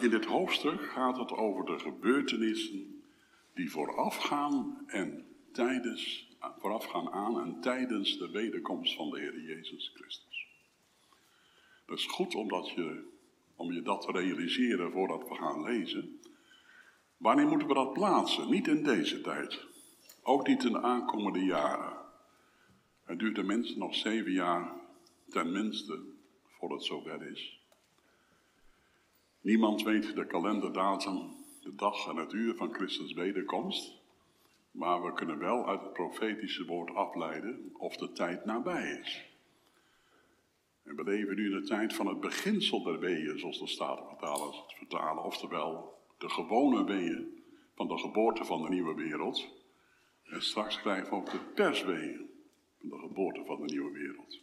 In dit hoofdstuk gaat het over de gebeurtenissen die voorafgaan en tijdens, voorafgaan aan en tijdens de wederkomst van de Heer Jezus Christus. Het is goed omdat je, om je dat te realiseren voordat we gaan lezen. Wanneer moeten we dat plaatsen? Niet in deze tijd. Ook niet in de aankomende jaren. Het duurt tenminste nog zeven jaar, tenminste, voor het zover is. Niemand weet de kalenderdatum, de dag en het uur van Christus wederkomst. Maar we kunnen wel uit het profetische woord afleiden of de tijd nabij is. En we leven nu in de tijd van het beginsel der weeën, zoals de Statenvertalers het vertalen. Oftewel, de gewone weeën van de geboorte van de nieuwe wereld. En straks krijgen we ook de persweeën van de geboorte van de nieuwe wereld.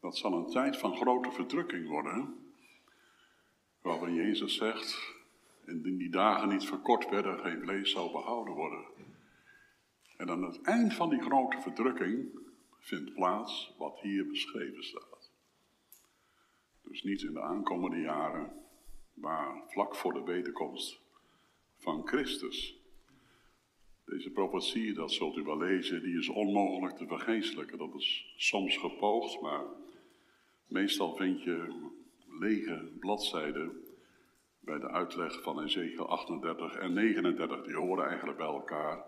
Dat zal een tijd van grote verdrukking worden. Waarvan Jezus zegt, indien die dagen niet verkort werden, geen vlees zou behouden worden. En aan het eind van die grote verdrukking vindt plaats wat hier beschreven staat. Dus niet in de aankomende jaren, maar vlak voor de wederkomst van Christus. Deze profetie, dat zult u wel lezen, die is onmogelijk te vergeestelijken. Dat is soms gepoogd, maar meestal vind je lege bladzijden bij de uitleg van Ezekiel 38 en 39. Die horen eigenlijk bij elkaar.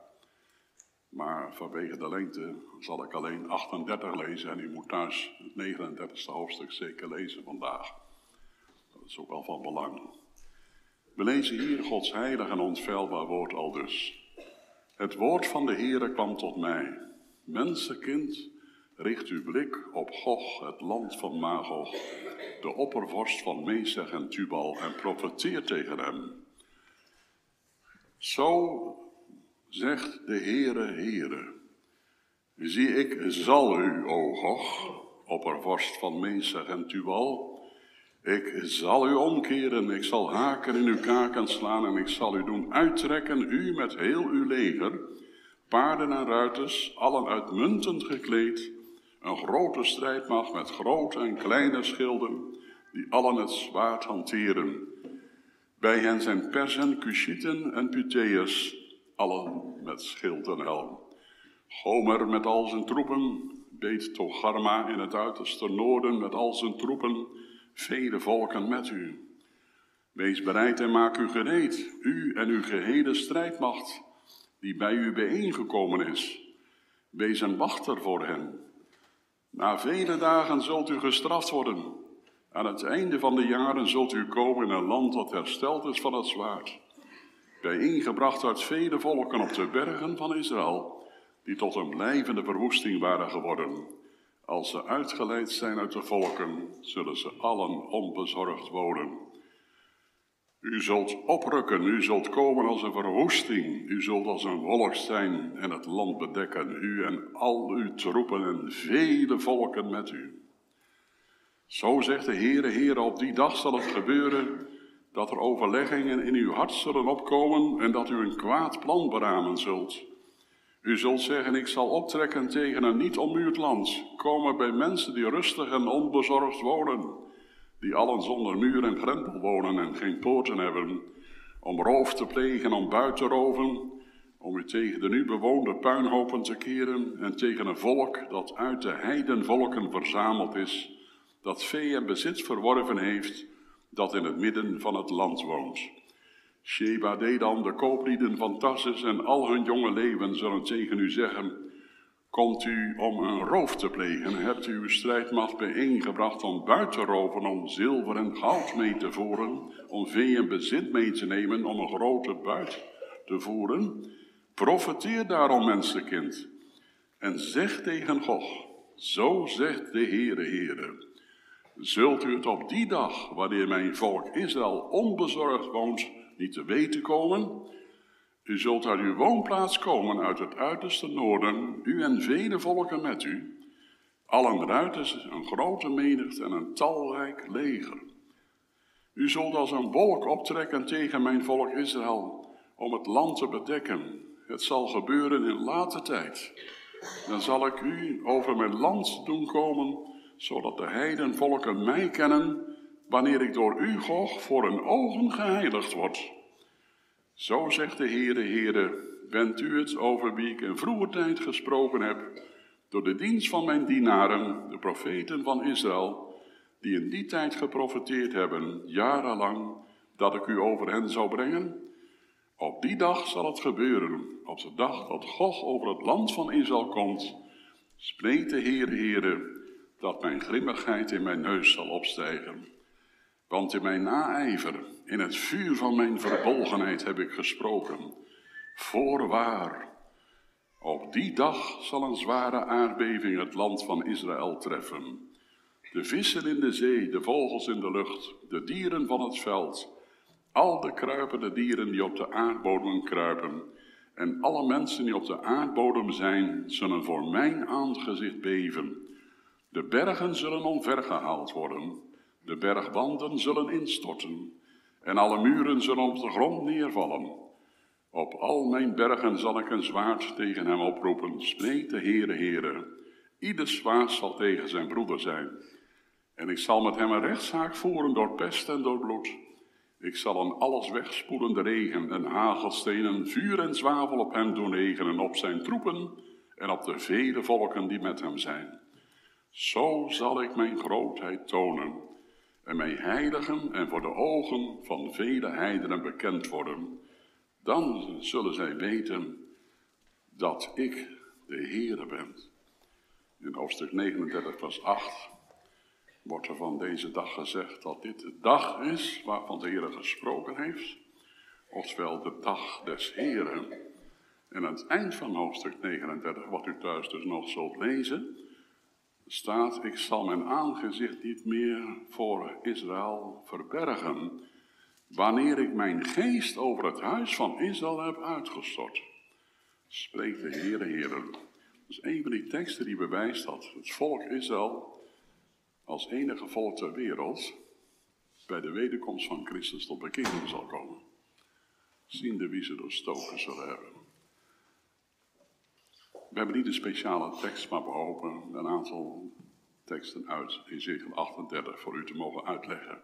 Maar vanwege de lengte zal ik alleen 38 lezen en u moet thuis het 39ste hoofdstuk zeker lezen vandaag. Dat is ook wel van belang. We lezen hier Gods heilig en onfeilbaar woord al dus. Het woord van de Heere kwam tot mij. Mensenkind, richt uw blik op Gog, het land van Magog, de oppervorst van Mesech en Tubal, en profeteer tegen hem. Zo zegt de Heere, Heere, zie ik zal u, o Gog, oppervorst van Mesech en Tubal, ik zal u omkeren, ik zal haken in uw kaken slaan en ik zal u doen uittrekken, u met heel uw leger, paarden en ruiters, allen uitmuntend gekleed, een grote strijdmacht met grote en kleine schilden, die allen het zwaard hanteren. Bij hen zijn Persen, Cushieten en Puteërs, allen met schild en helm. Gomer met al zijn troepen, beet Togarma in het uiterste noorden met al zijn troepen, vele volken met u. Wees bereid en maak u gereed, u en uw gehele strijdmacht, die bij u bijeengekomen is. Wees een wachter voor hen. Na vele dagen zult u gestraft worden. Aan het einde van de jaren zult u komen in een land dat hersteld is van het zwaard. Bijeengebracht uit vele volken op de bergen van Israël, die tot een blijvende verwoesting waren geworden. Als ze uitgeleid zijn uit de volken, zullen ze allen onbezorgd wonen. U zult oprukken, u zult komen als een verwoesting, u zult als een wolk zijn en het land bedekken, u en al uw troepen en vele volken met u. Zo zegt de Heere, Heere, op die dag zal het gebeuren dat er overleggingen in uw hart zullen opkomen en dat u een kwaad plan beramen zult. U zult zeggen, ik zal optrekken tegen een niet ommuurd land, komen bij mensen die rustig en onbezorgd wonen, die allen zonder muur en grendel wonen en geen poorten hebben, om roof te plegen, om buiten te roven, om u tegen de nu bewoonde puinhopen te keren en tegen een volk dat uit de heidenvolken verzameld is, dat vee en bezit verworven heeft, dat in het midden van het land woont. Sheba Dedan, de kooplieden van Tarsus en al hun jonge leeuwen zullen tegen u zeggen, Komt u om een roof te plegen, hebt u uw strijdmacht bijeengebracht om buiten te roven, om zilver en goud mee te voeren, om vee en bezit mee te nemen, om een grote buit te voeren? Profeteer daarom, mensenkind, en zeg tegen God, zo zegt de Heere, Heere, zult u het op die dag, wanneer mijn volk Israël onbezorgd woont, niet te weten komen. U zult uit uw woonplaats komen uit het uiterste noorden, u en vele volken met u. Allen ruiters, een grote menigte en een talrijk leger. U zult als een wolk optrekken tegen mijn volk Israël, om het land te bedekken. Het zal gebeuren in late tijd. Dan zal ik u over mijn land doen komen, zodat de heidenvolken mij kennen wanneer ik door u, Gog, voor een ogen geheiligd word. Zo zegt de Heere, Heere, bent u het over wie ik in vroeger tijd gesproken heb, door de dienst van mijn dienaren, de profeten van Israël, die in die tijd geprofeteerd hebben, jarenlang, dat ik u over hen zou brengen? Op die dag zal het gebeuren, op de dag dat Gog over het land van Israël komt, spreekt de Heer, Heere, dat mijn grimmigheid in mijn neus zal opstijgen. Want in mijn naijver, in het vuur van mijn verbolgenheid heb ik gesproken. Voorwaar, op die dag zal een zware aardbeving het land van Israël treffen. De vissen in de zee, de vogels in de lucht, de dieren van het veld, al de kruipende dieren die op de aardbodem kruipen, en alle mensen die op de aardbodem zijn, zullen voor mijn aangezicht beven. De bergen zullen omvergehaald worden, de bergwanden zullen instorten, en alle muren zullen op de grond neervallen. Op al mijn bergen zal ik een zwaard tegen hem oproepen, spreekt de Heere, Heere. Ieder zwaard zal tegen zijn broeder zijn. En ik zal met hem een rechtszaak voeren door pest en door bloed. Ik zal een alles wegspoelende regen en hagelstenen, vuur en zwavel op hem doen regenen, op zijn troepen en op de vele volken die met hem zijn. Zo zal ik mijn grootheid tonen en mij heiligen en voor de ogen van vele heidenen bekend worden. Dan zullen zij weten dat ik de Heere ben. In hoofdstuk 39, vers 8 wordt er van deze dag gezegd dat dit de dag is waarvan de Heer gesproken heeft, oftewel de dag des Heren. En aan het eind van hoofdstuk 39, wat u thuis dus nog zult lezen, staat, ik zal mijn aangezicht niet meer voor Israël verbergen, wanneer ik mijn geest over het huis van Israël heb uitgestort. Spreekt de Heere, Heren. Dat is een van die teksten die bewijst dat het volk Israël als enige volk ter wereld bij de wederkomst van Christus tot bekering zal komen. Ziende wie ze doorstoken zullen hebben. We hebben niet een speciale tekst, maar we hopen een aantal teksten uit Ezekiel 38 voor u te mogen uitleggen.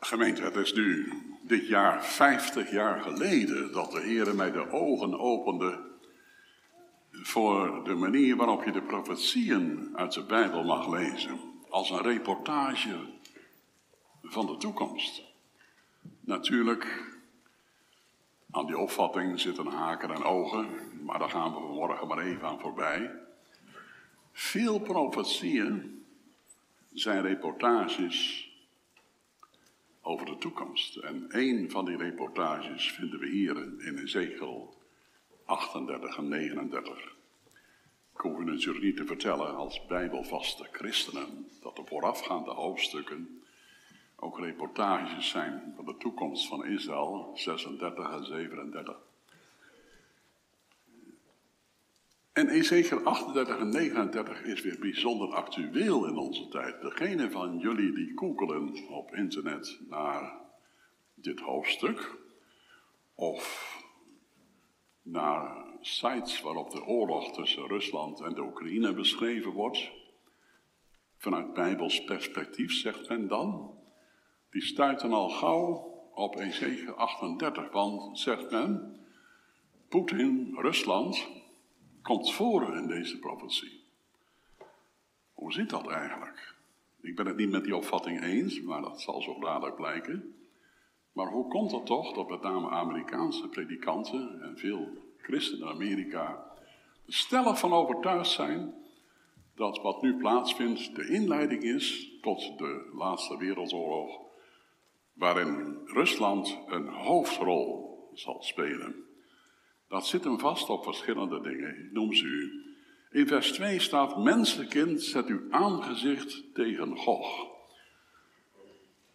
Gemeente, het is nu dit jaar 50 jaar geleden dat de Heer mij de ogen opende voor de manier waarop je de profetieën uit de Bijbel mag lezen als een reportage van de toekomst. Natuurlijk, aan die opvatting zitten haken en ogen, maar daar gaan we vanmorgen maar even aan voorbij. Veel profetieën zijn reportages over de toekomst. En een van die reportages vinden we hier in Ezekiel 38 en 39. Ik hoef u natuurlijk niet te vertellen als bijbelvaste christenen dat de voorafgaande hoofdstukken ook reportages zijn van de toekomst van Israël, 36 en 37. En Ezekiel 38 en 39 is weer bijzonder actueel in onze tijd. Degene van jullie die googelen op internet naar dit hoofdstuk, of naar sites waarop de oorlog tussen Rusland en de Oekraïne beschreven wordt, vanuit Bijbels perspectief zegt men dan, die stuiten al gauw op Ezekiel 38, want zegt men, Poetin, Rusland, komt voor in deze profetie. Hoe zit dat eigenlijk? Ik ben het niet met die opvatting eens, maar dat zal zo dadelijk blijken. Maar hoe komt het toch dat met name Amerikaanse predikanten en veel christenen in Amerika er stellig van overtuigd zijn dat wat nu plaatsvindt de inleiding is tot de laatste wereldoorlog, waarin Rusland een hoofdrol zal spelen. Dat zit hem vast op verschillende dingen. Ik noem ze u. In vers 2 staat: Mensenkind, zet uw aangezicht tegen Gog.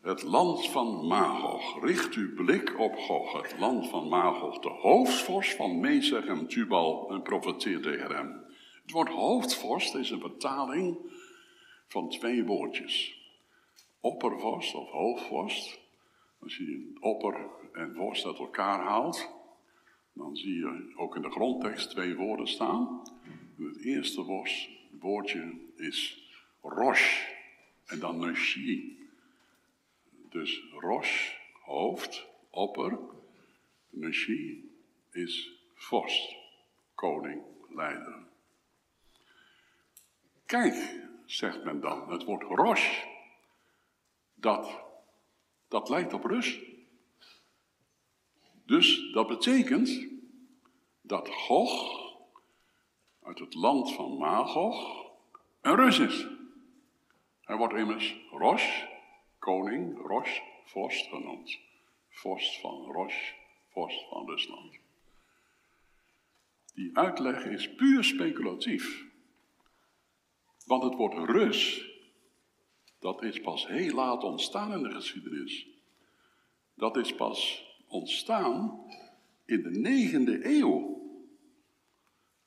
Het land van Magog. Richt uw blik op Gog, het land van Magog, de hoofdvorst van Mezeg en Tubal, en profeteer tegen hem. Het woord hoofdvorst is een vertaling van twee woordjes. Oppervorst of hoofdvorst. Als je opper en vorst uit elkaar haalt, dan zie je ook in de grondtekst twee woorden staan. Het eerste woordje is rosh en dan neshi. Dus Rosh, hoofd, opper, Neshi is vorst, koning, leider. Kijk, zegt men dan, het woord Rosh, dat, dat lijkt op rust. Dus dat betekent dat Gog uit het land van Magog een Rus is. Hij wordt immers Rosh, koning, Rosh, vorst genoemd. Vorst van Rosh, vorst van Rusland. Die uitleg is puur speculatief. Want het woord Rus, dat is pas heel laat ontstaan in de geschiedenis. Dat is pas ontstaan in de negende eeuw.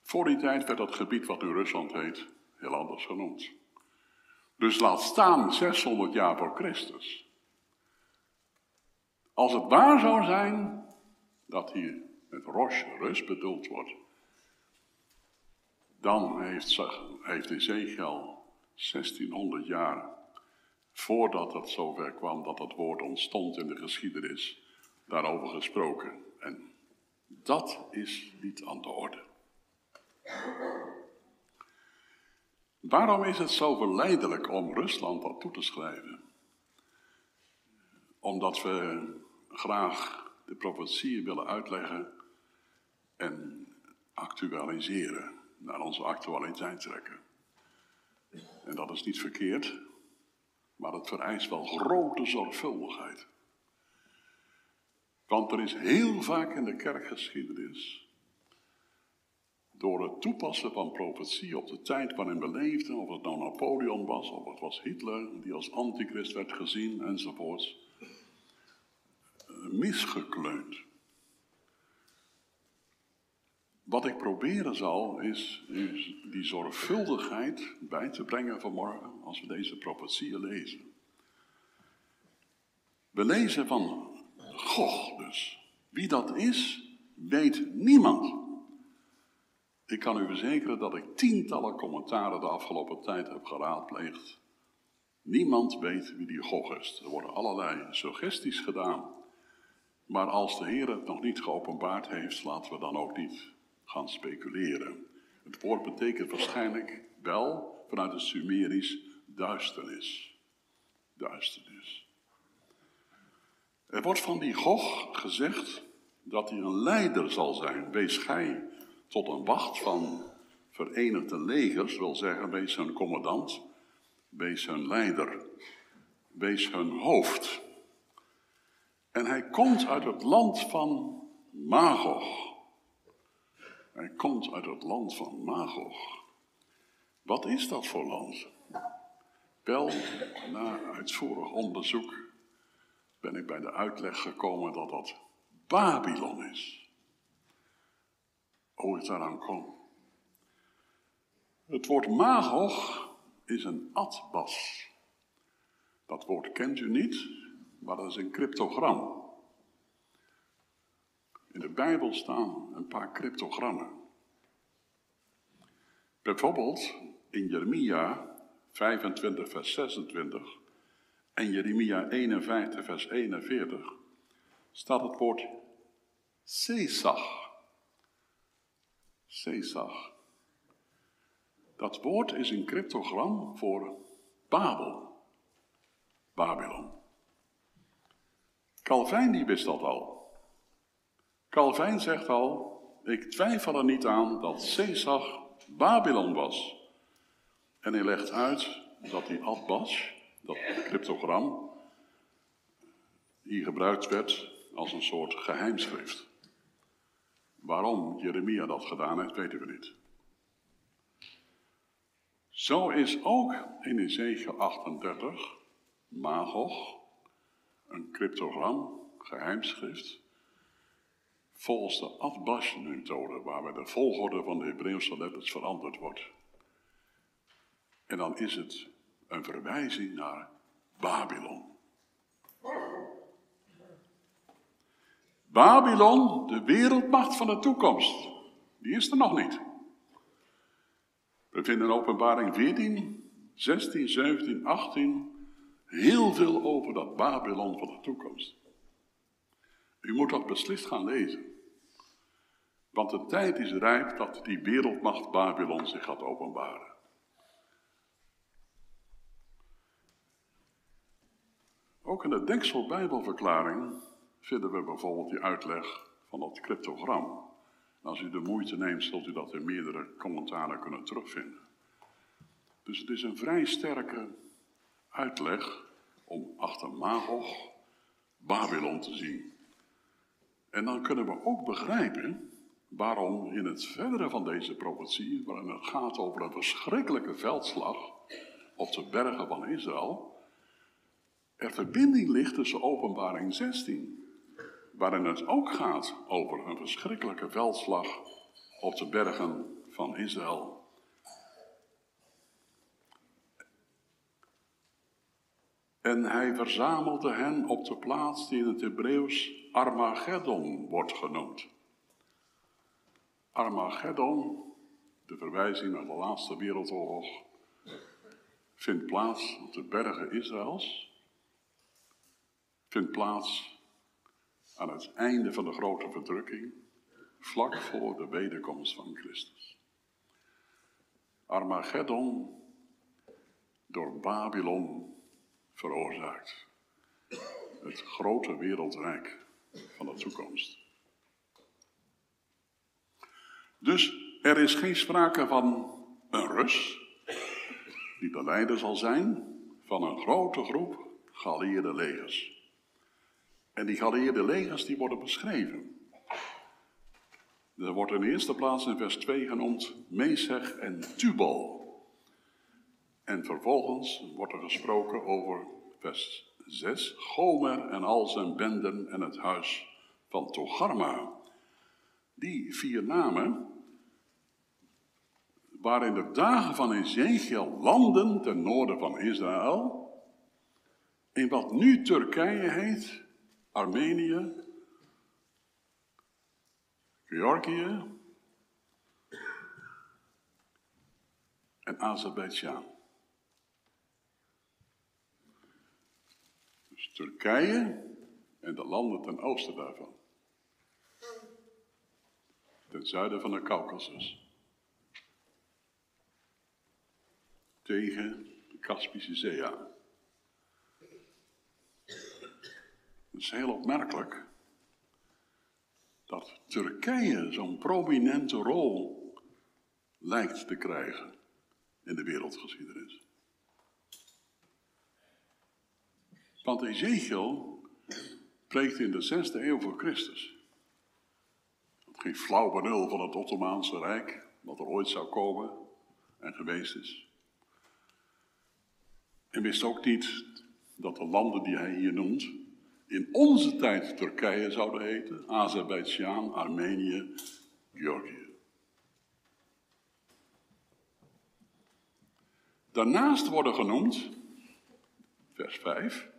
Voor die tijd werd dat gebied wat nu Rusland heet heel anders genoemd. Dus laat staan 600 jaar voor Christus. Als het waar zou zijn dat hier met Rosh rust bedoeld wordt, dan heeft, heeft Ezekiel 1600 jaar voordat het zover kwam dat het woord ontstond in de geschiedenis, daarover gesproken. En dat is niet aan de orde. Waarom is het zo verleidelijk om Rusland dat toe te schrijven? Omdat we graag de profetieën willen uitleggen en actualiseren, naar onze actualiteit trekken. En dat is niet verkeerd, maar het vereist wel grote zorgvuldigheid. Want er is heel vaak in de kerkgeschiedenis door het toepassen van profetie op de tijd waarin we leefden, of het nou Napoleon was, of het was Hitler, die als antichrist werd gezien, enzovoorts, misgekleund. Wat ik proberen zal, is, is die zorgvuldigheid bij te brengen vanmorgen, als we deze profetieën lezen. We lezen van Gog dus. Wie dat is, weet niemand. Ik kan u verzekeren dat ik tientallen commentaren de afgelopen tijd heb geraadpleegd. Niemand weet wie die Gog is. Er worden allerlei suggesties gedaan. Maar als de Heer het nog niet geopenbaard heeft, laten we dan ook niet gaan speculeren. Het woord betekent waarschijnlijk wel vanuit het Sumerisch duisternis. Duisternis. Er wordt van die Gog gezegd dat hij een leider zal zijn. Wees gij tot een wacht van verenigde legers, wil zeggen, wees hun commandant, wees hun leider, wees hun hoofd. En hij komt uit het land van Magog. Hij komt uit het land van Magog. Wat is dat voor land? Wel, na uitvoerig onderzoek ben ik bij de uitleg gekomen dat dat Babylon is hoe het eraan komt. Het woord magog is een atbas. Dat woord kent u niet, maar dat is een cryptogram. In de Bijbel staan een paar cryptogrammen. Bijvoorbeeld in Jeremia 25, vers 26 en Jeremia 51, vers 41 staat het woord Sesach. Cesar. Dat woord is een cryptogram voor Babel. Babylon. Calvijn die wist dat al. Calvijn zegt al, ik twijfel er niet aan dat Caesar Babylon was. En hij legt uit dat die Abbas, dat cryptogram, hier gebruikt werd als een soort geheimschrift. Waarom Jeremia dat gedaan heeft, weten we niet. Zo is ook in Ezekiel 38 Magog, een cryptogram, geheimschrift, volgens de Atbash-methode, waarbij de volgorde van de Hebreeuwse letters veranderd wordt. En dan is het een verwijzing naar Babylon. Babylon, de wereldmacht van de toekomst, die is er nog niet. We vinden in openbaring 14, 16, 17, 18 heel veel over dat Babylon van de toekomst. U moet dat beslist gaan lezen. Want de tijd is rijp dat die wereldmacht Babylon zich gaat openbaren. Ook in de Deksel Bijbelverklaring vinden we bijvoorbeeld die uitleg van dat cryptogram. als u de moeite neemt, zult u dat in meerdere commentaren kunnen terugvinden. Dus het is een vrij sterke uitleg om achter Magog Babylon te zien. En dan kunnen we ook begrijpen waarom in het verdere van deze profetie, waarin het gaat over een verschrikkelijke veldslag op de bergen van Israël, er verbinding ligt tussen Openbaring 16, waarin het ook gaat over een verschrikkelijke veldslag op de bergen van Israël. En hij verzamelde hen op de plaats die in het Hebreeuws Armageddon wordt genoemd. Armageddon, de verwijzing naar de laatste wereldoorlog, vindt plaats op de bergen Israëls. Vindt plaats aan het einde van de grote verdrukking, vlak voor de wederkomst van Christus. Armageddon door Babylon veroorzaakt. Het grote wereldrijk van de toekomst. Dus er is geen sprake van een Rus, die de leider zal zijn van een grote groep geallieerde legers. En die geallieerde legers die worden beschreven. Er wordt in de eerste plaats in vers 2 genoemd Mesech en Tubal. En vervolgens wordt er gesproken over vers 6, Gomer en al zijn benden en het huis van Togarma. Die vier namen waren in de dagen van Ezekiel landen ten noorden van Israël, in wat nu Turkije heet, Armenië, Georgië en Azerbeidzjan. Dus Turkije en de landen ten oosten daarvan. Ten zuiden van de Caucasus. Tegen de Kaspische Zee aan. Het is heel opmerkelijk dat Turkije zo'n prominente rol lijkt te krijgen in de wereldgeschiedenis. Want Ezekiel preekt in de zesde eeuw voor Christus. Geen flauw benul van het Ottomaanse Rijk, wat er ooit zou komen en geweest is. En wist ook niet dat de landen die hij hier noemt, in onze tijd Turkije zouden heten, Azerbeidzjan, Armenië, Georgië. Daarnaast worden genoemd, vers 5,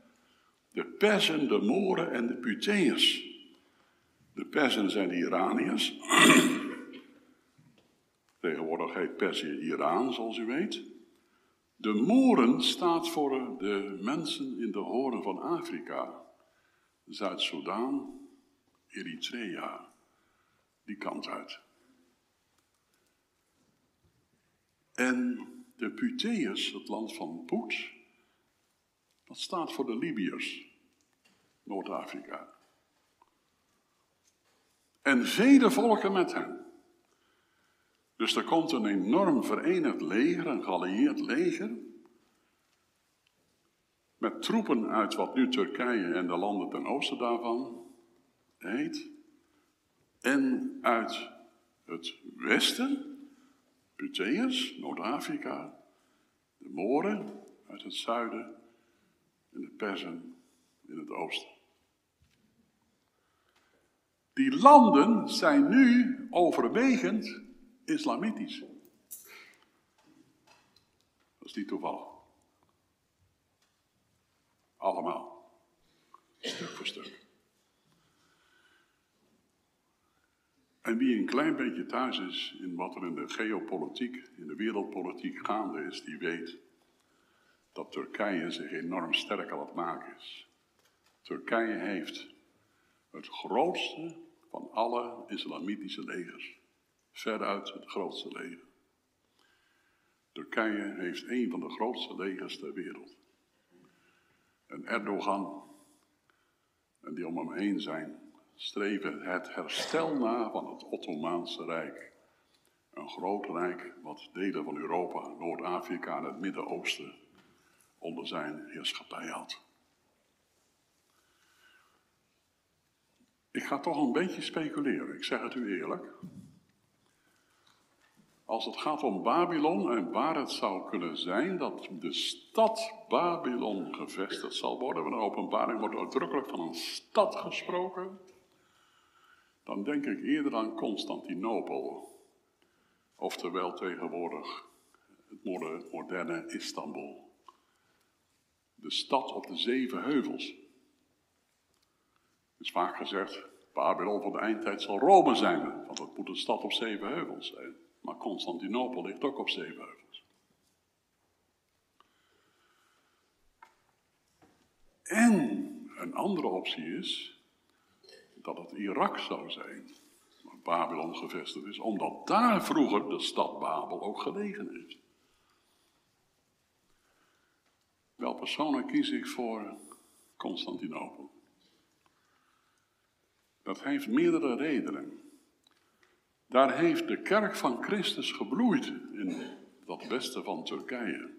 de Persen, de Moren en de Puteërs. De Persen zijn de Iraniërs. Tegenwoordig heet Perzië Iran, zoals u weet. De Moren staat voor de mensen in de horen van Afrika. Zuid-Soedan, Eritrea, die kant uit. En de Puteërs, het land van Poet, dat staat voor de Libiërs, Noord-Afrika. En vele volken met hen. Dus er komt een enorm verenigd leger, een geallieerd leger, met troepen uit wat nu Turkije en de landen ten oosten daarvan heet, en uit het westen, Puteërs, Noord-Afrika, de Moren uit het zuiden en de Persen in het oosten. Die landen zijn nu overwegend islamitisch. Dat is niet toevallig. Allemaal. Stuk voor stuk. En wie een klein beetje thuis is in wat er in de geopolitiek, in de wereldpolitiek gaande is, die weet dat Turkije zich enorm sterk aan het maken is. Turkije heeft het grootste van alle islamitische legers. Veruit het grootste leger. Turkije heeft een van de grootste legers ter wereld. En Erdogan en die om hem heen zijn, streven het herstel na van het Ottomaanse Rijk. Een groot rijk wat delen van Europa, Noord-Afrika en het Midden-Oosten onder zijn heerschappij had. Ik ga toch een beetje speculeren, ik zeg het u eerlijk. Als het gaat om Babylon en waar het zou kunnen zijn dat de stad Babylon gevestigd zal worden, want de openbaring wordt uitdrukkelijk van een stad gesproken, dan denk ik eerder aan Constantinopel, oftewel tegenwoordig het moderne Istanbul. De stad op de zeven heuvels. Het is vaak gezegd, Babylon van de eindtijd zal Rome zijn, want het moet een stad op zeven heuvels zijn. Maar Constantinopel ligt ook op zeeheuvels. En een andere optie is dat het Irak zou zijn, waar Babylon gevestigd is, omdat daar vroeger de stad Babel ook gelegen heeft. Wel persoonlijk kies ik voor Constantinopel. Dat heeft meerdere redenen. Daar heeft de kerk van Christus gebloeid in dat westen van Turkije,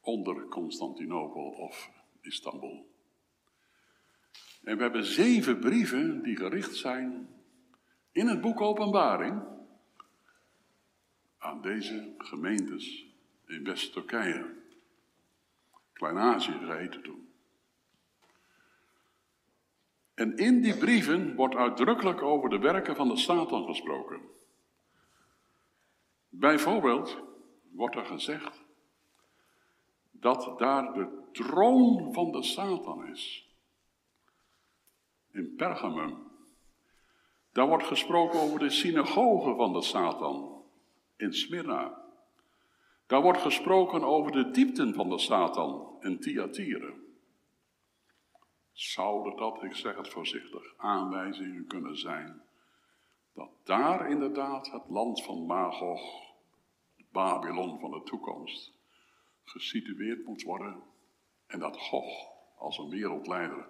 onder Constantinopel of Istanbul. En we hebben zeven brieven die gericht zijn in het boek Openbaring aan deze gemeentes in West-Turkije. Klein-Azië geheten toen. En in die brieven wordt uitdrukkelijk over de werken van de Satan gesproken. Bijvoorbeeld wordt er gezegd dat daar de troon van de Satan is. In Pergamum. Daar wordt gesproken over de synagoge van de Satan. In Smyrna. Daar wordt gesproken over de diepten van de Satan in Thyatira. Zouden dat, ik zeg het voorzichtig, aanwijzingen kunnen zijn dat daar inderdaad het land van Magog, Babylon van de toekomst, gesitueerd moet worden en dat Gog als een wereldleider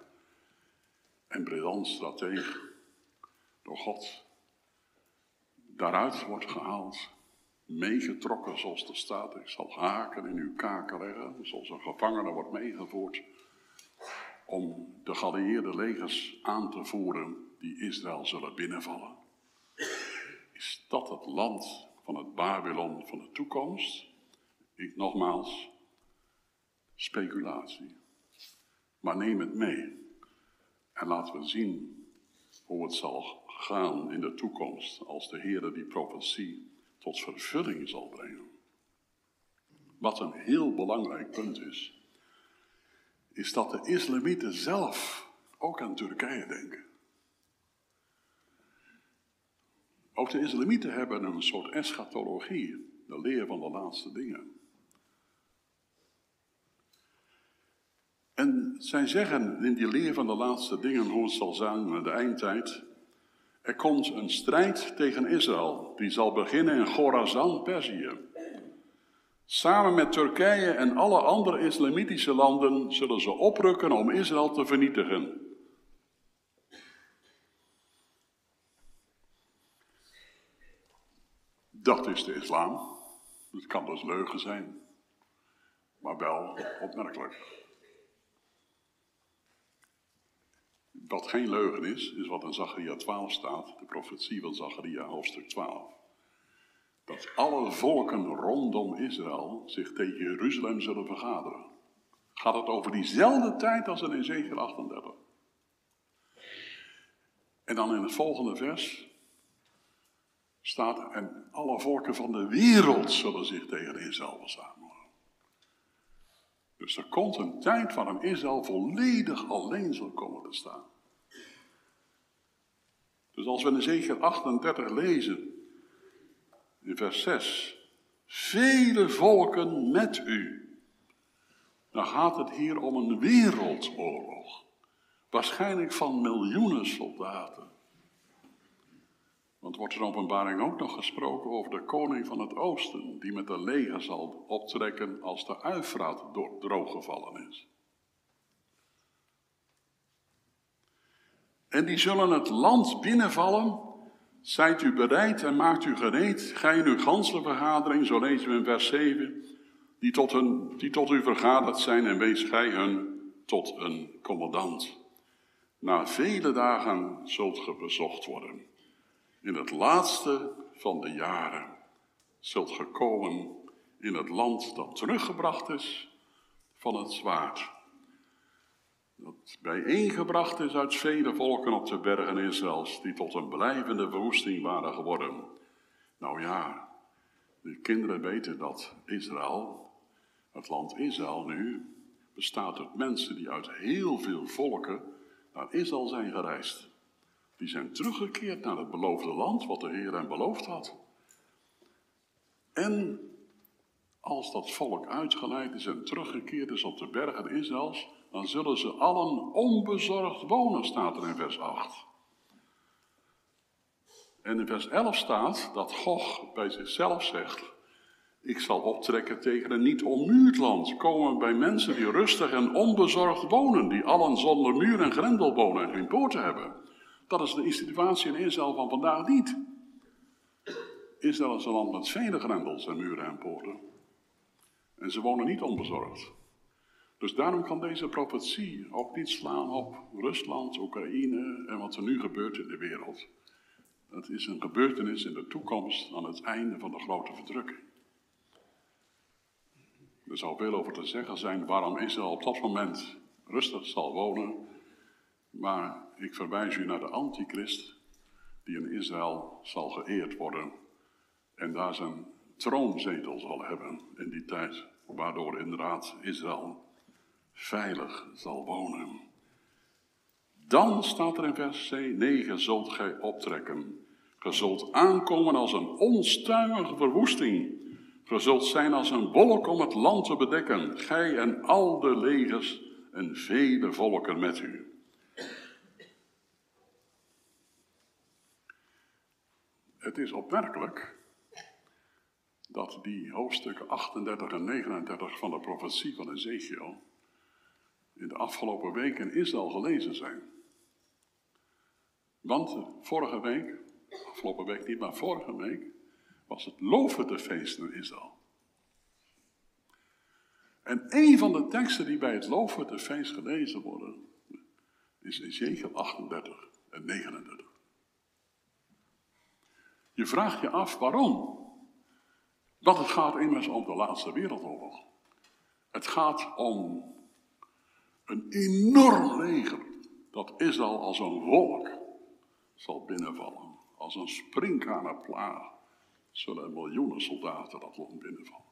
en briljant strateeg door God daaruit wordt gehaald, meegetrokken zoals de staat. Ik zal haken in uw kaken leggen, zoals een gevangene wordt meegevoerd om de geallieerde legers aan te voeren die Israël zullen binnenvallen. Is dat het land van het Babylon van de toekomst? Ik nogmaals, speculatie. Maar neem het mee en laten we zien hoe het zal gaan in de toekomst als de Heer die profetie tot vervulling zal brengen. Wat een heel belangrijk punt is is dat de islamieten zelf ook aan Turkije denken. Ook de islamieten hebben een soort eschatologie, de leer van de laatste dingen. En zij zeggen in die leer van de laatste dingen, hoe het zal zijn in de eindtijd, er komt een strijd tegen Israël, die zal beginnen in Gorazan, Perzië. Samen met Turkije en alle andere islamitische landen zullen ze oprukken om Israël te vernietigen. Dat is de islam. Het kan dus leugen zijn, maar wel opmerkelijk. Wat geen leugen is, is wat in Zacharia 12 staat, de profetie van Zacharia hoofdstuk 12 dat alle volken rondom Israël zich tegen Jeruzalem zullen vergaderen. Gaat het over diezelfde tijd als in Ezekiel 38. En dan in het volgende vers staat, en alle volken van de wereld zullen zich tegen Israël verzamelen. Dus er komt een tijd waarin Israël volledig alleen zal komen te staan. Dus als we in Ezekiel 38 lezen in vers 6. Vele volken met u dan gaat het hier om een wereldoorlog. Waarschijnlijk van miljoenen soldaten. Want wordt er in openbaring ook nog gesproken over de koning van het oosten, die met een leger zal optrekken als de Uifraat drooggevallen is. En die zullen het land binnenvallen. Zijt u bereid en maakt u gereed, gij in uw ganse vergadering, zo lezen we in vers 7, die tot, hun, die tot u vergaderd zijn en wees gij hun tot een commandant. Na vele dagen zult ge bezocht worden. In het laatste van de jaren zult ge komen in het land dat teruggebracht is van het zwaard. Dat bijeengebracht is uit vele volken op de bergen Israëls, die tot een blijvende verwoesting waren geworden. Nou ja, de kinderen weten dat Israël, het land Israël nu, bestaat uit mensen die uit heel veel volken naar Israël zijn gereisd. Die zijn teruggekeerd naar het beloofde land, wat de Heer hen beloofd had. En als dat volk uitgeleid is en teruggekeerd is op de bergen Israëls, dan zullen ze allen onbezorgd wonen, staat er in vers 8. En in vers 11 staat dat Gog bij zichzelf zegt: Ik zal optrekken tegen een niet ommuurd land, komen bij mensen die rustig en onbezorgd wonen, die allen zonder muur en grendel wonen en geen poorten hebben. Dat is de situatie in Israël van vandaag niet. Israël is een land met vele grendels en muren en poorten. En ze wonen niet onbezorgd. Dus daarom kan deze profetie ook niet slaan op Rusland, Oekraïne en wat er nu gebeurt in de wereld. Het is een gebeurtenis in de toekomst aan het einde van de grote verdrukking. Er zal veel over te zeggen zijn waarom Israël op dat moment rustig zal wonen. Maar ik verwijs u naar de antichrist, die in Israël zal geëerd worden en daar zijn troonzetel zal hebben in die tijd, waardoor inderdaad Israël veilig zal wonen. Dan staat er in vers 9, zult gij optrekken. Ge zult aankomen als een onstuimige verwoesting. Ge zult zijn als een wolk om het land te bedekken, gij en al de legers en vele volken met u. Het is opmerkelijk dat die hoofdstukken 38 en 39 van de profetie van Ezekiel in de afgelopen week in Israël gelezen zijn. Want vorige week, afgelopen week niet, maar vorige week, was het feest in Israël. En een van de teksten die bij het feest gelezen worden, is Ezekiel 38 en 39. Je vraagt je af waarom. Want het gaat immers om de laatste wereldoorlog. Het gaat om een enorm leger dat Israël als een wolk zal binnenvallen. Als een sprinkhanenplaag zullen miljoenen soldaten dat land binnenvallen.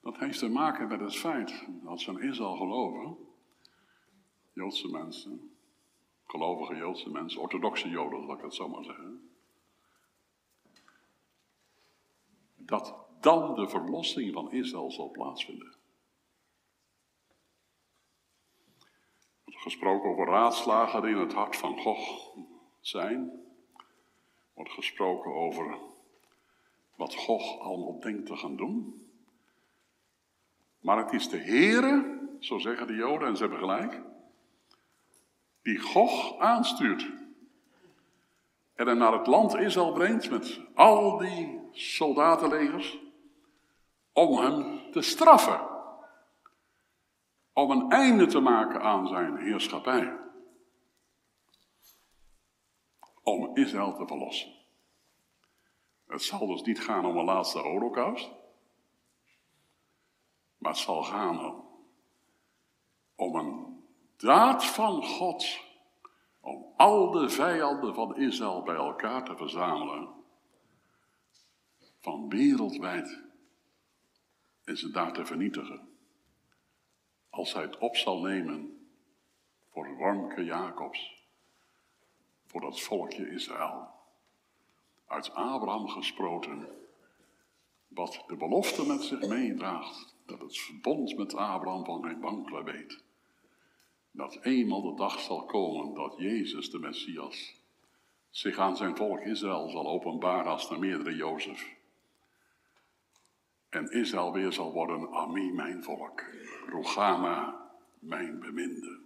Dat heeft te maken met het feit dat ze in Israël geloven, Joodse mensen, gelovige Joodse mensen, orthodoxe Joden, zal ik het zo maar zeggen, dat dan de verlossing van Israël zal plaatsvinden. Er wordt gesproken over raadslagen die in het hart van God zijn. Er wordt gesproken over wat God allemaal denkt te gaan doen. Maar het is de Heere, zo zeggen de Joden, en ze hebben gelijk, die Gog aanstuurt. En hem naar het land Israël brengt met al die soldatenlegers om hem te straffen. Om een einde te maken aan zijn heerschappij. Om Israël te verlossen. Het zal dus niet gaan om een laatste holocaust. Maar het zal gaan om een daad van God. Om al de vijanden van Israël bij elkaar te verzamelen. Van wereldwijd en ze daar te vernietigen. Als hij het op zal nemen voor Warmke Jacobs, voor dat volkje Israël. Uit Abraham gesproten, wat de belofte met zich meedraagt, dat het verbond met Abraham van geen wankelen weet. Dat eenmaal de dag zal komen dat Jezus, de Messias, zich aan zijn volk Israël zal openbaren als de meerdere Jozef. En Israël weer zal worden, Ami, mijn volk, Rogama, mijn beminde.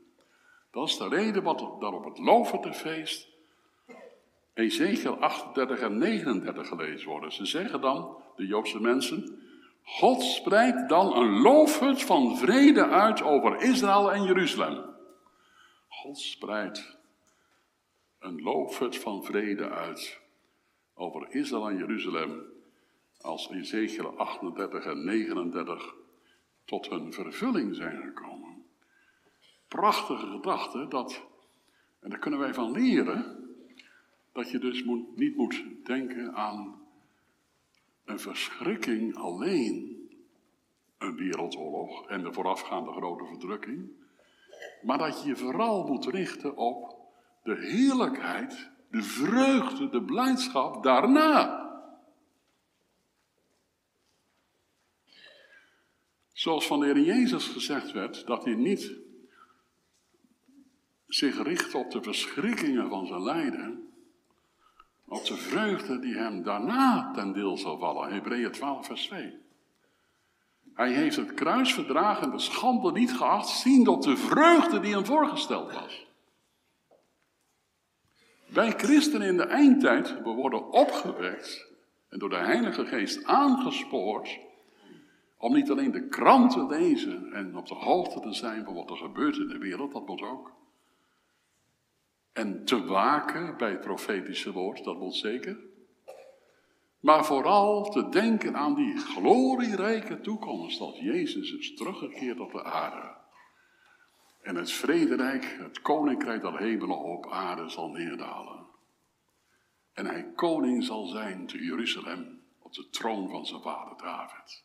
Dat is de reden wat daar op het feest Ezekiel 38 en 39 gelezen worden. Ze zeggen dan, de Joodse mensen, God spreekt dan een loofhut van vrede uit over Israël en Jeruzalem. God spreidt een loofhut van vrede uit over Israël en Jeruzalem. Als Ezekiel 38 en 39 tot hun vervulling zijn gekomen. Prachtige gedachte dat, en daar kunnen wij van leren, dat je dus moet, niet moet denken aan een verschrikking alleen, een wereldoorlog en de voorafgaande grote verdrukking, maar dat je je vooral moet richten op de heerlijkheid, de vreugde, de blijdschap daarna. Zoals van de Heer Jezus gezegd werd, dat hij niet zich richt op de verschrikkingen van zijn lijden, op de vreugde die hem daarna ten deel zal vallen. Hebreeën 12, vers 2. Hij heeft het kruis verdragen en de schande niet geacht, zien op de vreugde die hem voorgesteld was. Wij christenen in de eindtijd, we worden opgewekt en door de Heilige Geest aangespoord om niet alleen de krant te lezen en op de hoogte te zijn van wat er gebeurt in de wereld, dat moet ook. En te waken bij het profetische woord, dat moet zeker. Maar vooral te denken aan die glorierijke toekomst dat Jezus is teruggekeerd op de aarde. En het vrederijk, het koninkrijk dat hemelen op aarde zal neerdalen. En hij koning zal zijn te Jeruzalem op de troon van zijn vader David.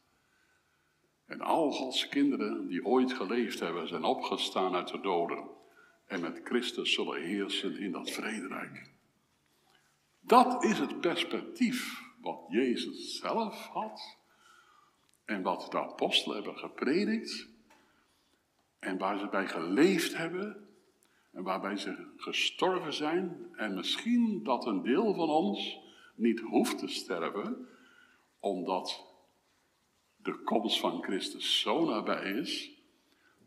En al Gods kinderen die ooit geleefd hebben, zijn opgestaan uit de doden en met Christus zullen heersen in dat vrederijk. Dat is het perspectief wat Jezus zelf had en wat de apostelen hebben gepredikt en waar ze bij geleefd hebben en waarbij ze gestorven zijn en misschien dat een deel van ons niet hoeft te sterven omdat de komst van Christus zo nabij is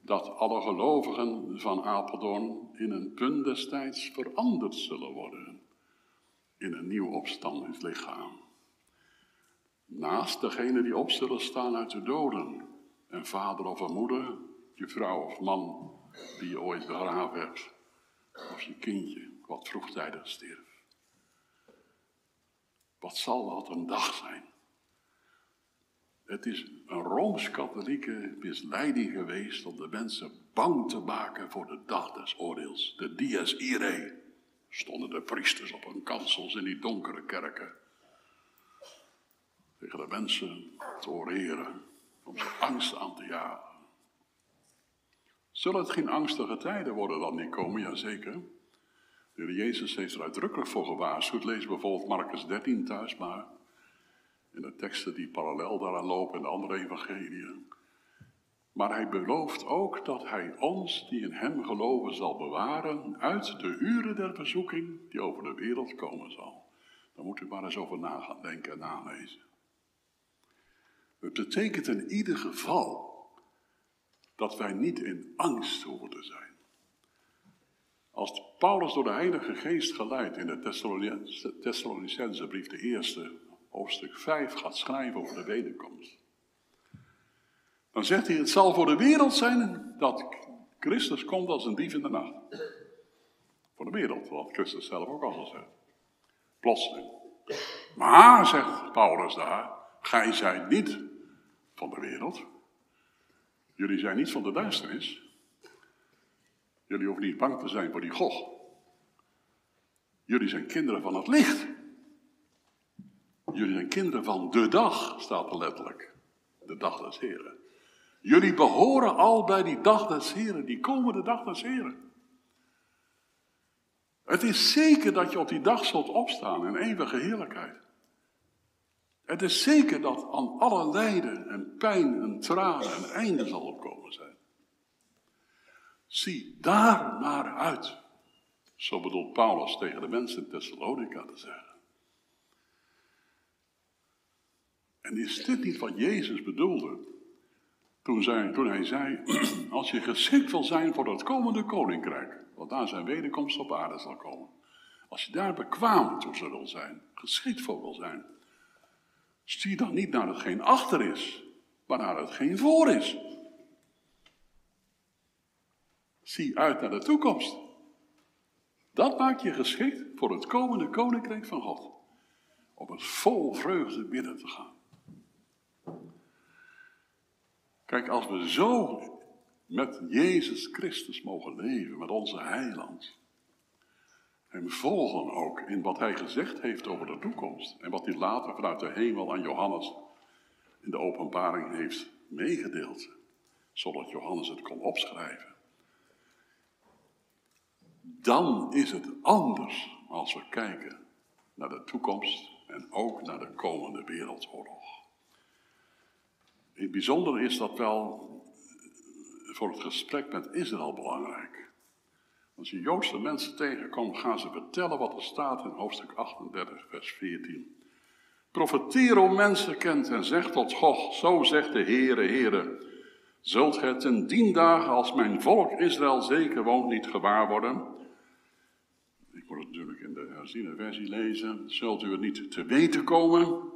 dat alle gelovigen van Apeldoorn in een punt destijds veranderd zullen worden in een nieuw opstandingslichaam. Naast degene die op zullen staan uit de doden, een vader of een moeder, je vrouw of man die je ooit begraven hebt, of je kindje wat vroegtijdig stierf. Wat zal dat een dag zijn? Het is een rooms-katholieke misleiding geweest om de mensen bang te maken voor de dag des oordeels. De dies irae. Stonden de priesters op hun kansels in die donkere kerken. Tegen de mensen te oreren. Om ze angst aan te jagen. Zullen het geen angstige tijden worden dan die komen? Jazeker. De Jezus heeft er uitdrukkelijk voor gewaarschuwd. Lees bijvoorbeeld Marcus 13 thuis maar in de teksten die parallel daaraan lopen in de andere evangeliën. Maar hij belooft ook dat hij ons die in hem geloven zal bewaren uit de uren der verzoeking die over de wereld komen zal. Daar moet u maar eens over na gaan denken en nalezen. Het betekent in ieder geval dat wij niet in angst hoeven te zijn. Als Paulus door de Heilige Geest geleid in de Thessalonicense brief, de eerste, hoofdstuk 5 gaat schrijven over de wederkomst. Dan zegt hij, het zal voor de wereld zijn dat Christus komt als een dief in de nacht. Voor de wereld, wat Christus zelf ook al gezegd. Plotseling. Maar, zegt Paulus daar, gij zijt niet van de wereld. Jullie zijn niet van de duisternis. Jullie hoeven niet bang te zijn voor die God. Jullie zijn kinderen van het licht. Jullie zijn kinderen van de dag, staat er letterlijk. De dag des Heren. Jullie behoren al bij die dag des Heren, die komende dag des Heren. Het is zeker dat je op die dag zult opstaan in eeuwige heerlijkheid. Het is zeker dat aan alle lijden en pijn en tranen een einde zal opkomen zijn. Zie daar naar uit. Zo bedoelt Paulus tegen de mensen in Thessalonica te zeggen. En is dit niet wat Jezus bedoelde? Toen, toen hij zei, als je geschikt wil zijn voor het komende koninkrijk, wat na zijn wederkomst op aarde zal komen. Als je daar bekwaam toe zal zijn, geschikt voor wil zijn, stuur dan niet naar hetgeen achter is, maar naar hetgeen voor is. Zie uit naar de toekomst. Dat maakt je geschikt voor het komende koninkrijk van God. Om het vol vreugde binnen te gaan. Kijk, als we zo met Jezus Christus mogen leven, met onze heiland. En volgen ook in wat hij gezegd heeft over de toekomst. En wat hij later vanuit de hemel aan Johannes in de openbaring heeft meegedeeld. Zodat Johannes het kon opschrijven dan is het anders als we kijken naar de toekomst en ook naar de komende wereldoorlog. In het bijzonder is dat wel voor het gesprek met Israël belangrijk. Als je Joodse mensen tegenkomt, gaan ze vertellen wat er staat in hoofdstuk 38, vers 14. Profeteer om mensen kent en zegt tot God, zo zegt de Heere, Heere, zult gij ten dien dagen als mijn volk Israël zeker woont niet gewaar worden, ik moet het natuurlijk in de herziene versie lezen. Zult u het niet te weten komen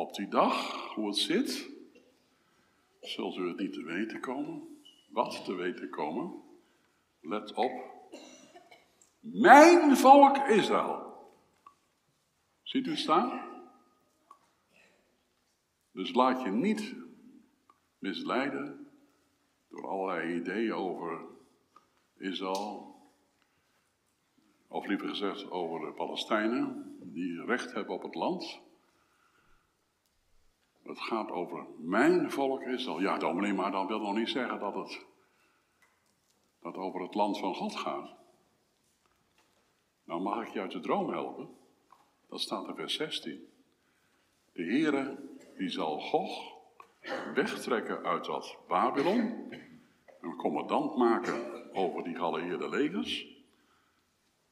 op die dag, hoe het zit? Zult u het niet te weten komen? Wat te weten komen? Let op. Mijn volk Israël. Ziet u staan? Dus laat je niet misleiden door allerlei ideeën over Israël, of liever gezegd over de Palestijnen, die recht hebben op het land. Het gaat over mijn volk Israël. Ja, dominee, maar dan wil nog niet zeggen dat het dat over het land van God gaat. Nou mag ik je uit de droom helpen. Dat staat in vers 16. De Heere, die zal Gog wegtrekken uit dat Babylon. Een commandant maken over die geallieerde legers.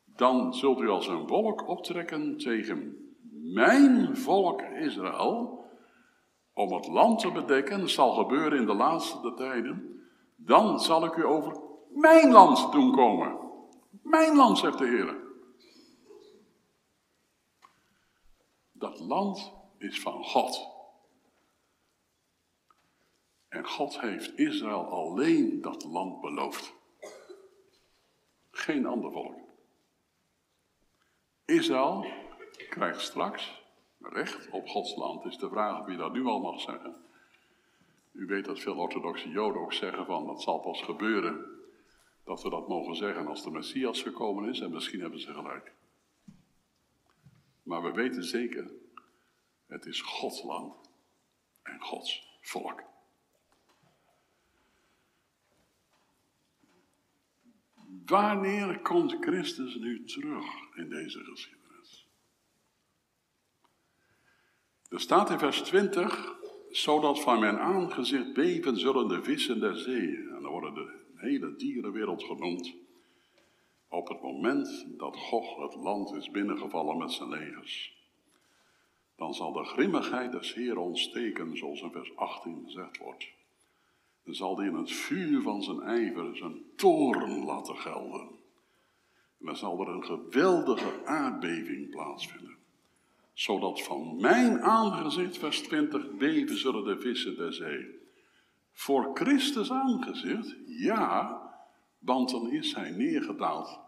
Dan zult u als een wolk optrekken tegen mijn volk Israël, om het land te bedekken. Zal gebeuren in de laatste tijden. Dan zal ik u over mijn land doen komen. Mijn land, zegt de Heer. Dat land is van God. En God heeft Israël alleen dat land beloofd. Geen ander volk. Israël krijgt straks recht op Gods land. Is de vraag wie dat nu al mag zeggen. U weet dat veel orthodoxe Joden ook zeggen van dat zal pas gebeuren dat we dat mogen zeggen als de Messias gekomen is en misschien hebben ze gelijk. Maar we weten zeker, het is Gods land en Gods volk. Wanneer komt Christus nu terug in deze geschiedenis? Er staat in vers 20, zodat van mijn aangezicht beven zullen de vissen der zee. En dan worden de hele dierenwereld genoemd. Op het moment dat God het land is binnengevallen met zijn legers. Dan zal de grimmigheid des Heer ontsteken, zoals in vers 18 gezegd wordt dan zal hij in het vuur van zijn ijver zijn toren laten gelden. En dan zal er een geweldige aardbeving plaatsvinden. Zodat van mijn aangezicht, vers 20, beven zullen de vissen der zee. Voor Christus aangezicht, ja, want dan is hij neergedaald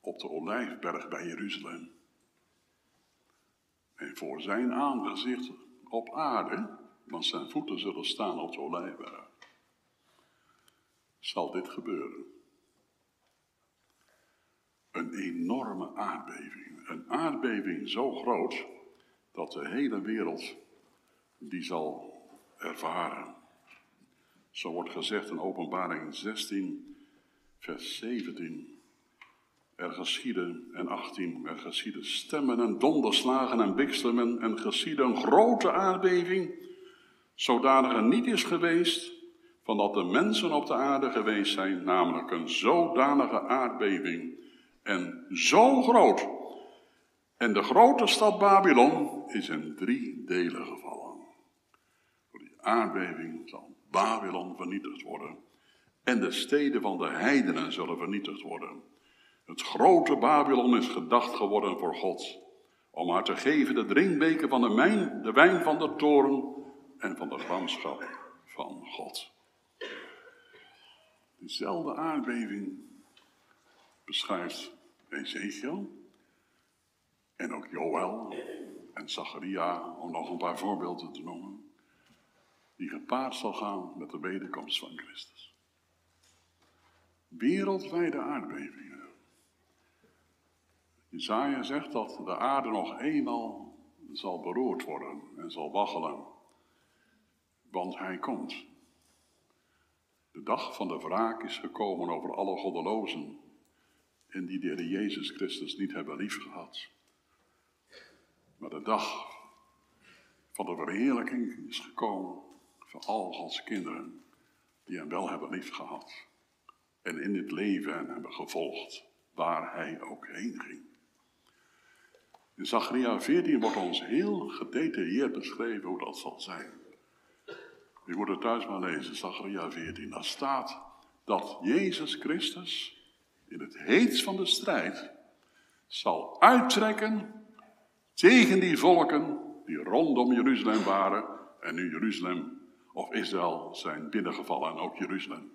op de olijfberg bij Jeruzalem. En voor zijn aangezicht op aarde, want zijn voeten zullen staan op de olijfberg zal dit gebeuren. Een enorme aardbeving. Een aardbeving zo groot dat de hele wereld die zal ervaren. Zo wordt gezegd in Openbaring 16, vers 17. Er geschieden, en 18, er geschieden stemmen en donderslagen en bliksemen en geschieden een grote aardbeving, zodanig er niet is geweest van dat de mensen op de aarde geweest zijn, namelijk een zodanige aardbeving en zo groot. En de grote stad Babylon is in drie delen gevallen. Door die aardbeving zal Babylon vernietigd worden en de steden van de heidenen zullen vernietigd worden. Het grote Babylon is gedacht geworden voor God, om haar te geven de drinkbeker van de, mijn, de wijn van de toren en van de gramschap van God. Dezelfde aardbeving beschrijft Ezekiel en ook Joël en Zacharia, om nog een paar voorbeelden te noemen, die gepaard zal gaan met de wederkomst van Christus. Wereldwijde aardbevingen. Jezaja zegt dat de aarde nog eenmaal zal beroerd worden en zal waggelen, want hij komt. De dag van de wraak is gekomen over alle goddelozen en die de Jezus Christus niet hebben liefgehad. Maar de dag van de verheerlijking is gekomen voor al Gods kinderen die hem wel hebben liefgehad en in dit leven hebben gevolgd waar hij ook heen ging. In Zacharia 14 wordt ons heel gedetailleerd beschreven hoe dat zal zijn. Je moet het thuis maar lezen, Zacharia 14. Daar staat dat Jezus Christus in het heetst van de strijd zal uittrekken tegen die volken die rondom Jeruzalem waren en nu Jeruzalem of Israël zijn binnengevallen en ook Jeruzalem.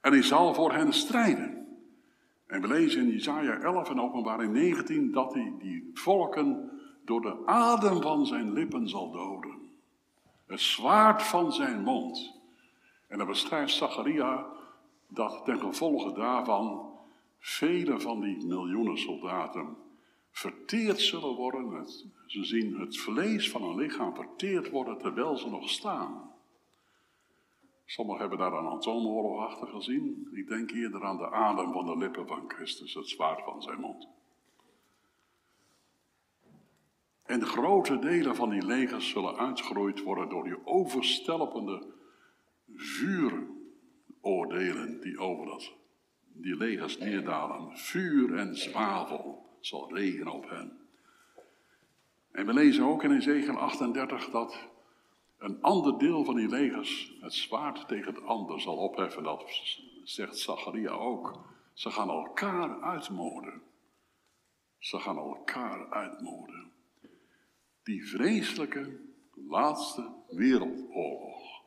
En hij zal voor hen strijden. En we lezen in Isaiah 11 en openbaring 19 dat hij die volken door de adem van zijn lippen zal doden. Het zwaard van zijn mond. En dan beschrijft Zacharia dat ten gevolge daarvan vele van die miljoenen soldaten verteerd zullen worden. ze zien het vlees van een lichaam verteerd worden terwijl ze nog staan. Sommigen hebben daar een atoomoorlog achter gezien. Ik denk eerder aan de adem van de lippen van Christus, het zwaard van zijn mond. En grote delen van die legers zullen uitgeroeid worden door die overstelpende vuuroordelen die over dat, die legers neerdalen. Vuur en zwavel zal regenen op hen. En we lezen ook in Ezekiel 38 dat een ander deel van die legers het zwaard tegen het ander zal opheffen. Dat zegt Zacharia ook. Ze gaan elkaar uitmoorden. Ze gaan elkaar uitmoorden. Die vreselijke laatste wereldoorlog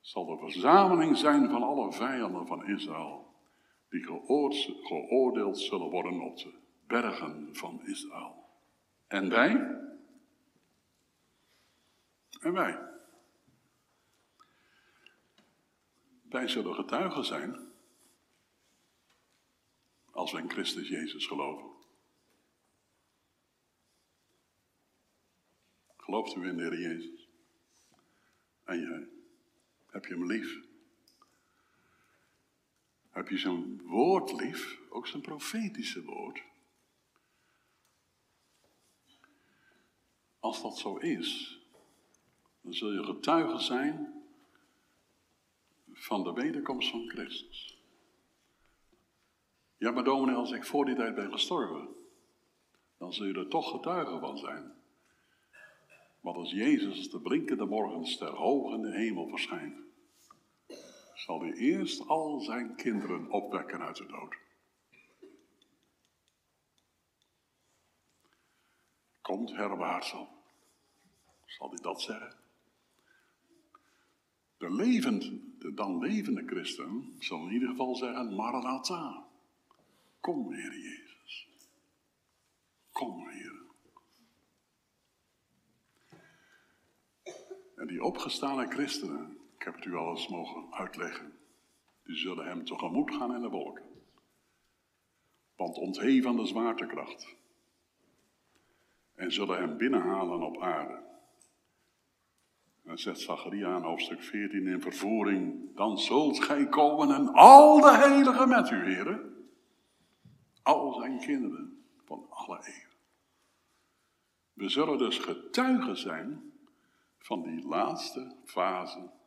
zal de verzameling zijn van alle vijanden van Israël, die geoordeeld zullen worden op de bergen van Israël. En wij? En wij. Wij zullen getuigen zijn als we in Christus Jezus geloven. Gelooft u in de Heer Jezus? En jij? Heb je hem lief? Heb je zijn woord lief? Ook zijn profetische woord? Als dat zo is, dan zul je getuige zijn van de wederkomst van Christus. Ja, maar dominee, als ik voor die tijd ben gestorven, dan zul je er toch getuige van zijn. Want als Jezus de blinkende morgenster hoog in de hemel verschijnt, zal hij eerst al zijn kinderen opwekken uit de dood. Komt herwaarts op, zal hij dat zeggen. De, levend, de dan levende christen zal in ieder geval zeggen, Maranatha, kom Heer Jezus. Kom Heer. En die opgestane christenen, ik heb het u al eens mogen uitleggen, die zullen hem tegemoet gaan in de wolken. Want ontheven de zwaartekracht. En zullen hem binnenhalen op aarde. Dan zegt Zacharia in hoofdstuk 14 in vervoering, dan zult gij komen en al de heiligen met u, heren. Al zijn kinderen van alle eeuwen. We zullen dus getuigen zijn van die laatste fase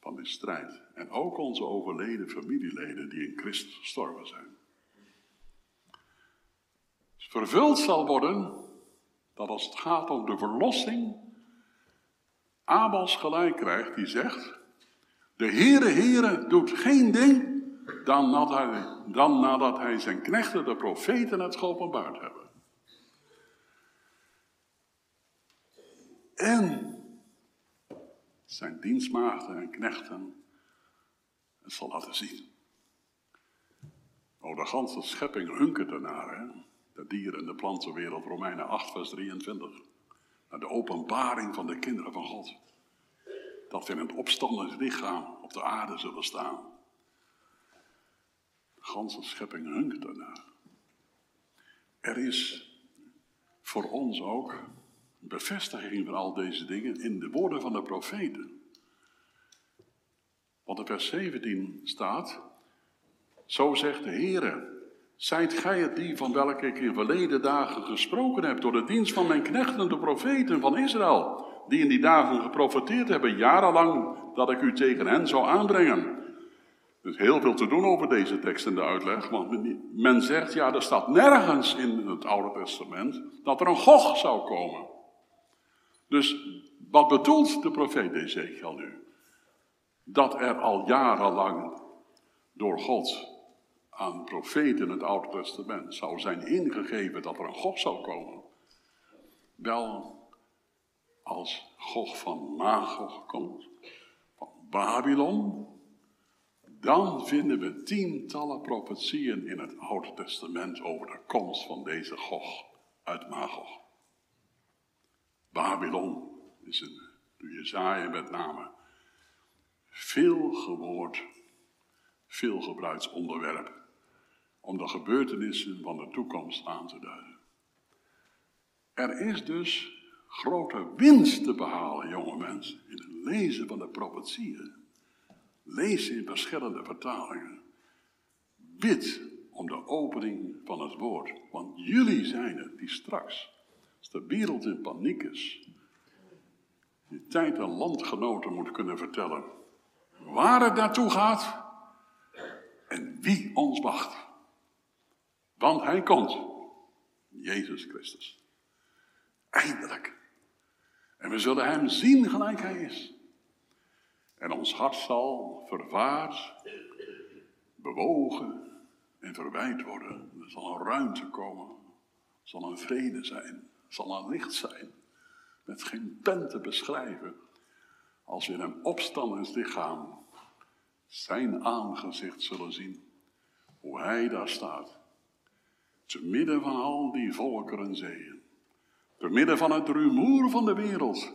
van de strijd. En ook onze overleden familieleden die in Christus gestorven zijn. Vervuld zal worden dat als het gaat om de verlossing, Abels gelijk krijgt die zegt, de Heere Heere doet geen ding dan nadat hij, dan nadat hij zijn knechten, de profeten, het geopenbaard hebben. En zijn dienstmaagden en knechten het zal laten zien. Oh, de ganse schepping hunkert ernaar, hè? De dieren- en de plantenwereld, Romeinen 8, vers 23. Naar de openbaring van de kinderen van God. Dat we in een opstandend lichaam op de aarde zullen staan. De ganse schepping hunkert ernaar. Er is voor ons ook bevestiging van al deze dingen in de woorden van de profeten. Want in vers 17 staat, zo zegt de Heere, zijt gij het die van welke ik in verleden dagen gesproken heb door de dienst van mijn knechten, de profeten van Israël, die in die dagen geprofeteerd hebben, jarenlang, dat ik u tegen hen zou aanbrengen. Er is heel veel te doen over deze tekst in de uitleg, want men zegt, ja, er staat nergens in het Oude Testament dat er een Gog zou komen. Dus wat bedoelt de profeet Ezekiel nu? Dat er al jarenlang door God aan profeten in het Oude Testament zou zijn ingegeven dat er een God zou komen. Wel, als God van Magog komt, van Babylon, dan vinden we tientallen profetieën in het Oude Testament over de komst van deze Gog uit Magog. Babylon is een, door Jezaja met name, veel gewoord, veel gebruikt onderwerp om de gebeurtenissen van de toekomst aan te duiden. Er is dus grote winst te behalen, jonge mensen, in het lezen van de profetieën. Lees in verschillende vertalingen. Bid om de opening van het woord, want jullie zijn het die straks als de wereld in paniek is, die tijd aan landgenoten moet kunnen vertellen waar het naartoe gaat en wie ons wacht. Want hij komt, Jezus Christus. Eindelijk. En we zullen hem zien gelijk hij is. En ons hart zal vervaard, bewogen en verwijt worden. Er zal een ruimte komen. Er zal een vrede zijn zal een licht zijn, met geen pen te beschrijven, als in een opstandingslichaam zijn aangezicht zullen zien, hoe hij daar staat, te midden van al die volkeren en zeeën, te midden van het rumoer van de wereld,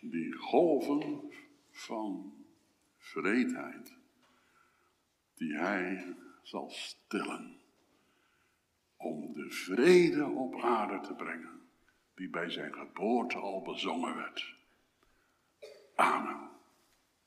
die golven van vreedheid, die hij zal stillen om de vrede op aarde te brengen, die bij zijn geboorte al bezongen werd. Amen.